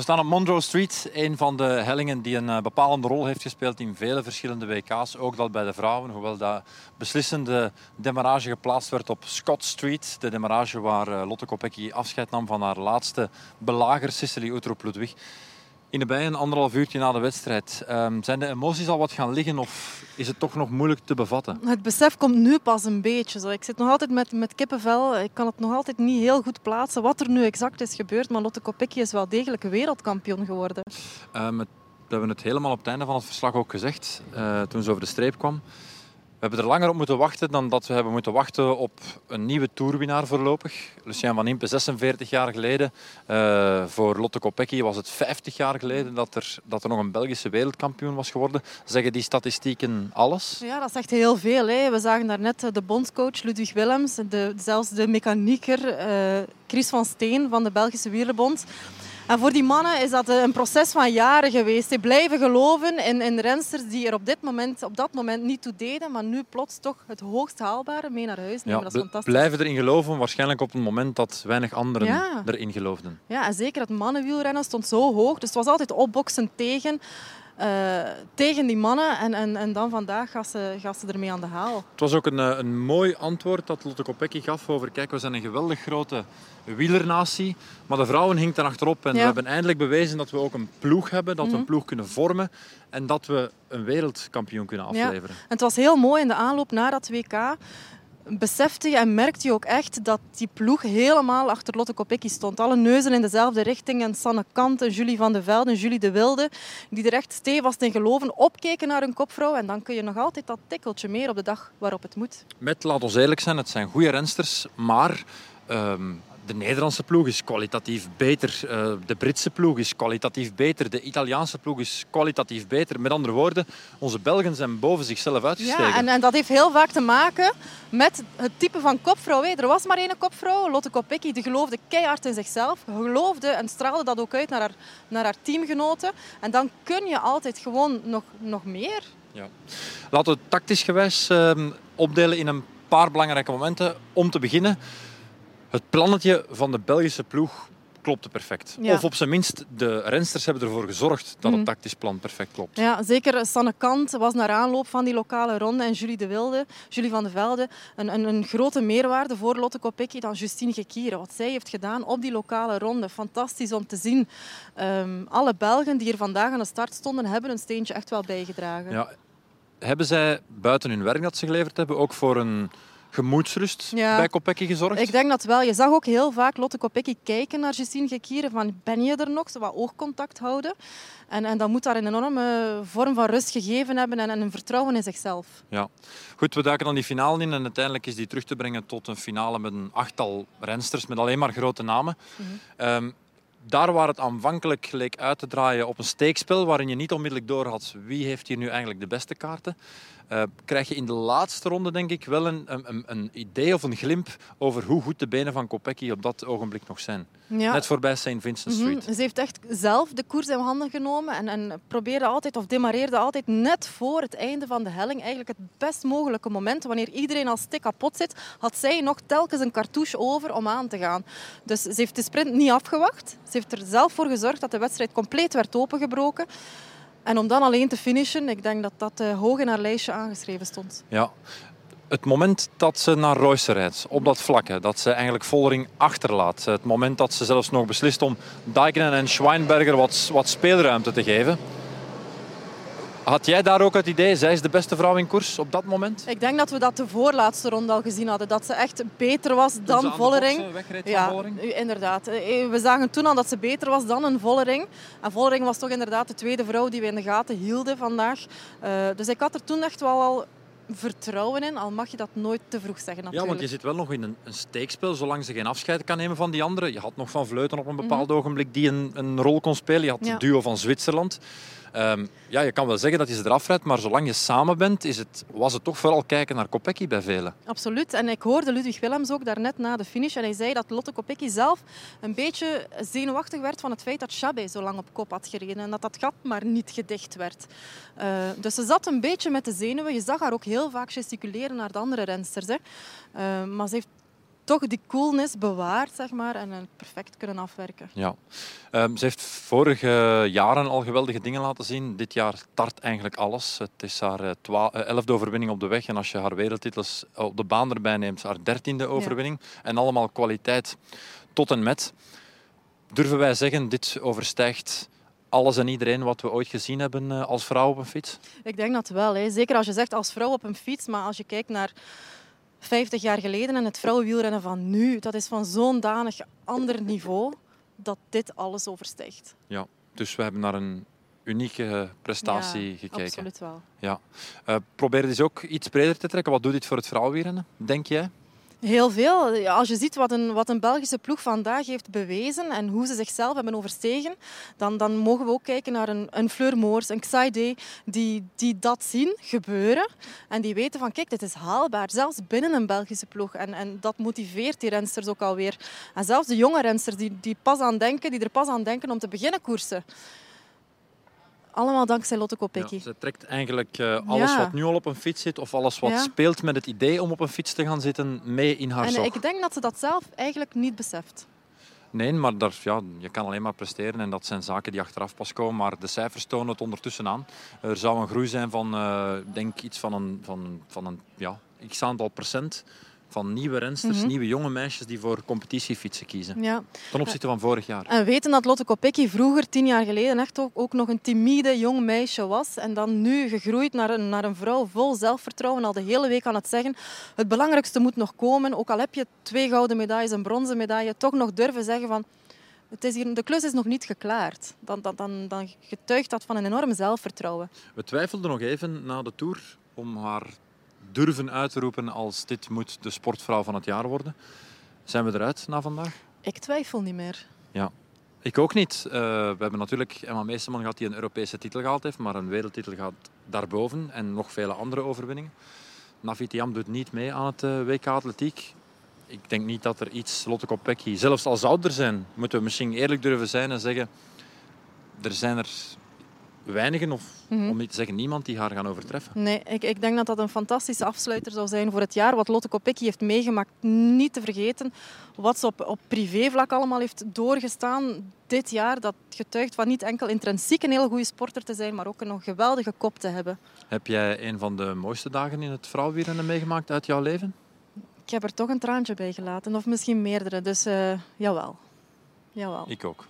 We staan op Monroe Street, een van de hellingen die een uh, bepalende rol heeft gespeeld in vele verschillende WK's. Ook dat bij de vrouwen, hoewel dat beslissende demarrage geplaatst werd op Scott Street. De demarrage waar uh, Lotte Kopecky afscheid nam van haar laatste belager, Cicely Uttrup-Ludwig. In de bijen, anderhalf uurtje na de wedstrijd. Um, zijn de emoties al wat gaan liggen of is het toch nog moeilijk te bevatten? Het besef komt nu pas een beetje. Zo. Ik zit nog altijd met, met kippenvel. Ik kan het nog altijd niet heel goed plaatsen wat er nu exact is gebeurd. Maar Lotte Kopecky is wel degelijk wereldkampioen geworden. Um, we hebben het helemaal op het einde van het verslag ook gezegd, uh, toen ze over de streep kwam. We hebben er langer op moeten wachten dan dat we hebben moeten wachten op een nieuwe toerwinnaar voorlopig. Lucien van Impe, 46 jaar geleden. Uh, voor Lotte Kopecky was het 50 jaar geleden dat er, dat er nog een Belgische wereldkampioen was geworden. Zeggen die statistieken alles? Ja, dat zegt heel veel. Hè. We zagen daarnet de bondscoach Ludwig Willems, de, zelfs de mechanieker uh, Chris van Steen van de Belgische Wielerbond. En voor die mannen is dat een proces van jaren geweest. Die blijven geloven in, in rensters die er op, dit moment, op dat moment niet toe deden, maar nu plots toch het hoogst haalbare mee naar huis nemen. Ja, dat is fantastisch. Blijven erin geloven, waarschijnlijk op een moment dat weinig anderen ja. erin geloofden. Ja, en zeker het mannenwielrennen stond zo hoog. Dus het was altijd opboksen tegen. Uh, tegen die mannen. En, en, en dan vandaag gaan ze, gaan ze ermee aan de haal. Het was ook een, een mooi antwoord dat Lotte Kopecky gaf over kijk, we zijn een geweldig grote wielernatie. Maar de vrouwen hinkt er achterop. En ja. we hebben eindelijk bewezen dat we ook een ploeg hebben. Dat we een ploeg kunnen vormen. En dat we een wereldkampioen kunnen afleveren. Ja. En het was heel mooi in de aanloop naar dat WK besefte je en merkte je ook echt dat die ploeg helemaal achter Lotte Kopecky stond. Alle neuzen in dezelfde richting. En Sanne Kant en Julie van de Velde en Julie de Wilde, die er echt stevast in geloven, opkeken naar hun kopvrouw. En dan kun je nog altijd dat tikkeltje meer op de dag waarop het moet. Met, laat ons eerlijk zijn, het zijn goede rensters, maar... Um de Nederlandse ploeg is kwalitatief beter. Uh, de Britse ploeg is kwalitatief beter. De Italiaanse ploeg is kwalitatief beter. Met andere woorden, onze Belgen zijn boven zichzelf uitgestegen. Ja, en, en dat heeft heel vaak te maken met het type van kopvrouw. Er was maar één kopvrouw, Lotte Kopecky, die geloofde keihard in zichzelf. Geloofde en straalde dat ook uit naar haar, naar haar teamgenoten. En dan kun je altijd gewoon nog, nog meer. Ja. Laten we het tactisch gewijs uh, opdelen in een paar belangrijke momenten. Om te beginnen het plannetje van de Belgische ploeg klopte perfect. Ja. Of op zijn minst, de rensters hebben ervoor gezorgd dat het mhm. tactisch plan perfect klopt. Ja, zeker Sanne Kant was naar aanloop van die lokale ronde en Julie de Wilde, Julie van de Velde, een, een, een grote meerwaarde voor Lotte Kopecky dan Justine Gekieren. Wat zij heeft gedaan op die lokale ronde, fantastisch om te zien. Um, alle Belgen die er vandaag aan de start stonden, hebben een steentje echt wel bijgedragen. Ja. Hebben zij buiten hun werk dat ze geleverd hebben ook voor een gemoedsrust bij Kopecky gezorgd? Ik denk dat wel. Je zag ook heel vaak Lotte Kopecky kijken naar Justine Gekieren van ben je er nog? Ze wat oogcontact houden. En, en dat moet daar een enorme vorm van rust gegeven hebben en, en een vertrouwen in zichzelf. Ja. Goed, we duiken dan die finale in en uiteindelijk is die terug te brengen tot een finale met een achttal rensters met alleen maar grote namen. Mm um, daar waar het aanvankelijk leek uit te draaien op een steekspel, waarin je niet onmiddellijk door had wie heeft hier nu eigenlijk de beste kaarten, uh, krijg je in de laatste ronde denk ik wel een, een, een, idee of een glimp over hoe goed de benen van Kopecky op dat ogenblik nog zijn. Ja. Net voorbij St. Vincent mhm. Street. Ze heeft echt zelf de koers in handen genomen en, en probeerde altijd of demareerde altijd net voor het einde van de helling eigenlijk het best mogelijke moment. Wanneer iedereen al stik kapot zit, had zij nog telkens een cartouche over om aan te gaan. Dus ze heeft de sprint niet afgewacht. Ze heeft er zelf voor gezorgd dat de wedstrijd compleet werd opengebroken. En om dan alleen te finishen, ik denk dat dat uh, hoog in haar lijstje aangeschreven stond. Ja. Het moment dat ze naar Royce rijdt, op dat vlakke, dat ze eigenlijk Vollering achterlaat. Het moment dat ze zelfs nog beslist om Dijkenen en Schweinberger wat, wat speelruimte te geven. Had jij daar ook het idee, zij is de beste vrouw in koers op dat moment? Ik denk dat we dat de voorlaatste ronde al gezien hadden. Dat ze echt beter was dan Vollering. ja, Vollering. inderdaad. Eh, we zagen toen al dat ze beter was dan een Vollering. En Vollering was toch inderdaad de tweede vrouw die we in de gaten hielden vandaag. Uh, dus ik had er toen echt wel al vertrouwen in, al mag je dat nooit te vroeg zeggen natuurlijk. Ja, want je zit wel nog in een, een steekspel, zolang ze geen afscheid kan nemen van die anderen. Je had nog Van Vleuten op een bepaald mhm. ogenblik die een, een rol kon spelen. Je had het duo van Zwitserland. Um, ja, je kan wel zeggen dat je ze eraf rijdt, maar zolang je samen bent, is het, was het toch vooral kijken naar Kopecky bij velen. Absoluut. En ik hoorde Ludwig Willems ook daarnet na de finish. En hij zei dat Lotte Kopecky zelf een beetje zenuwachtig werd van het feit dat Chabé zo lang op kop had gereden. En dat dat gat maar niet gedicht werd. Uh, dus ze zat een beetje met de zenuwen. Je zag haar ook heel vaak gesticuleren naar de andere rensters. Hè. Uh, maar ze heeft toch die coolness bewaart zeg maar, en het perfect kunnen afwerken. Ja. Um, ze heeft vorige jaren al geweldige dingen laten zien. Dit jaar tart eigenlijk alles. Het is haar uh, elfde overwinning op de weg. En als je haar wereldtitels op de baan erbij neemt, haar dertiende overwinning. En allemaal kwaliteit tot en met. Durven wij zeggen, dit overstijgt alles en iedereen wat we ooit gezien hebben eh, als vrouw op een fiets? Ik denk dat wel. Hè. Zeker als je zegt als vrouw op een fiets, maar als je kijkt naar 50 jaar geleden en het vrouwenwielrennen van nu, dat is van zo'n danig ander niveau dat dit alles overstijgt. Ja, dus we hebben naar een unieke prestatie ja, gekeken. Absoluut wel. Ja. Uh, probeer dus ook iets breder te trekken. Wat doet dit voor het vrouwenwielrennen, denk jij? Heel veel. Als je ziet wat een, wat een Belgische ploeg vandaag heeft bewezen en hoe ze zichzelf hebben overstegen, dan, dan mogen we ook kijken naar een, een Fleur Moors, een Xaide, die, die dat zien gebeuren en die weten van kijk, dit is haalbaar, zelfs binnen een Belgische ploeg. En, en dat motiveert die rensters ook alweer. En zelfs de jonge rensters die, die, pas aan denken, die er pas aan denken om te beginnen koersen. Allemaal dankzij Lotte Kopecky. Ja, ze trekt eigenlijk uh, alles wat nu al op een fiets zit of alles wat speelt met het idee om op een fiets te gaan zitten mee in haar en zog. ik denk dat ze dat zelf eigenlijk niet beseft. Nee, maar daar, ja, je kan alleen maar presteren en dat zijn zaken die achteraf pas komen. Maar de cijfers tonen het ondertussen aan. Er zou een groei zijn van, uh, denk iets van een, van, van een ja, x aantal procent van nieuwe rensters, mhm. nieuwe jonge meisjes die voor competitiefietsen kiezen. Ja. Ten opzichte van vorig jaar. En weten dat Lotte Kopecky vroeger, tien jaar geleden, echt ook, ook nog een timide jong meisje was. En dan nu gegroeid naar een, naar een vrouw vol zelfvertrouwen. Al de hele week aan het zeggen, het belangrijkste moet nog komen. Ook al heb je twee gouden medailles, een bronzen medaille, toch nog durven zeggen van... Het is hier, de klus is nog niet geklaard. Dan, dan, dan, dan getuigt dat van een enorm zelfvertrouwen. We twijfelden nog even na de Tour om haar durven uitroepen als dit moet de sportvrouw van het jaar worden. Zijn we eruit na vandaag? Ik twijfel niet meer. Ja, ik ook niet. Uh, we hebben natuurlijk Emma Meesterman gehad die een Europese titel gehaald heeft, maar een wereldtitel gaat daarboven en nog vele andere overwinningen. Navitiam doet niet mee aan het uh, WK Atletiek. Ik denk niet dat er iets, Lotte Kopecky, zelfs al zou er zijn, moeten we misschien eerlijk durven zijn en zeggen, er zijn er weinigen, of mhm. om niet te zeggen niemand, die haar gaan overtreffen. Nee, ik, ik denk dat dat een fantastische afsluiter zou zijn voor het jaar. Wat Lotte Kopecky heeft meegemaakt, niet te vergeten. Wat ze op, op privévlak allemaal heeft doorgestaan dit jaar. Dat getuigt van niet enkel intrinsiek een hele goede sporter te zijn, maar ook een geweldige kop te hebben. Heb jij een van de mooiste dagen in het vrouwenwielrennen meegemaakt uit jouw leven? Ik heb er toch een traantje bij gelaten, of misschien meerdere. Dus uh, jawel. jawel. Ik ook.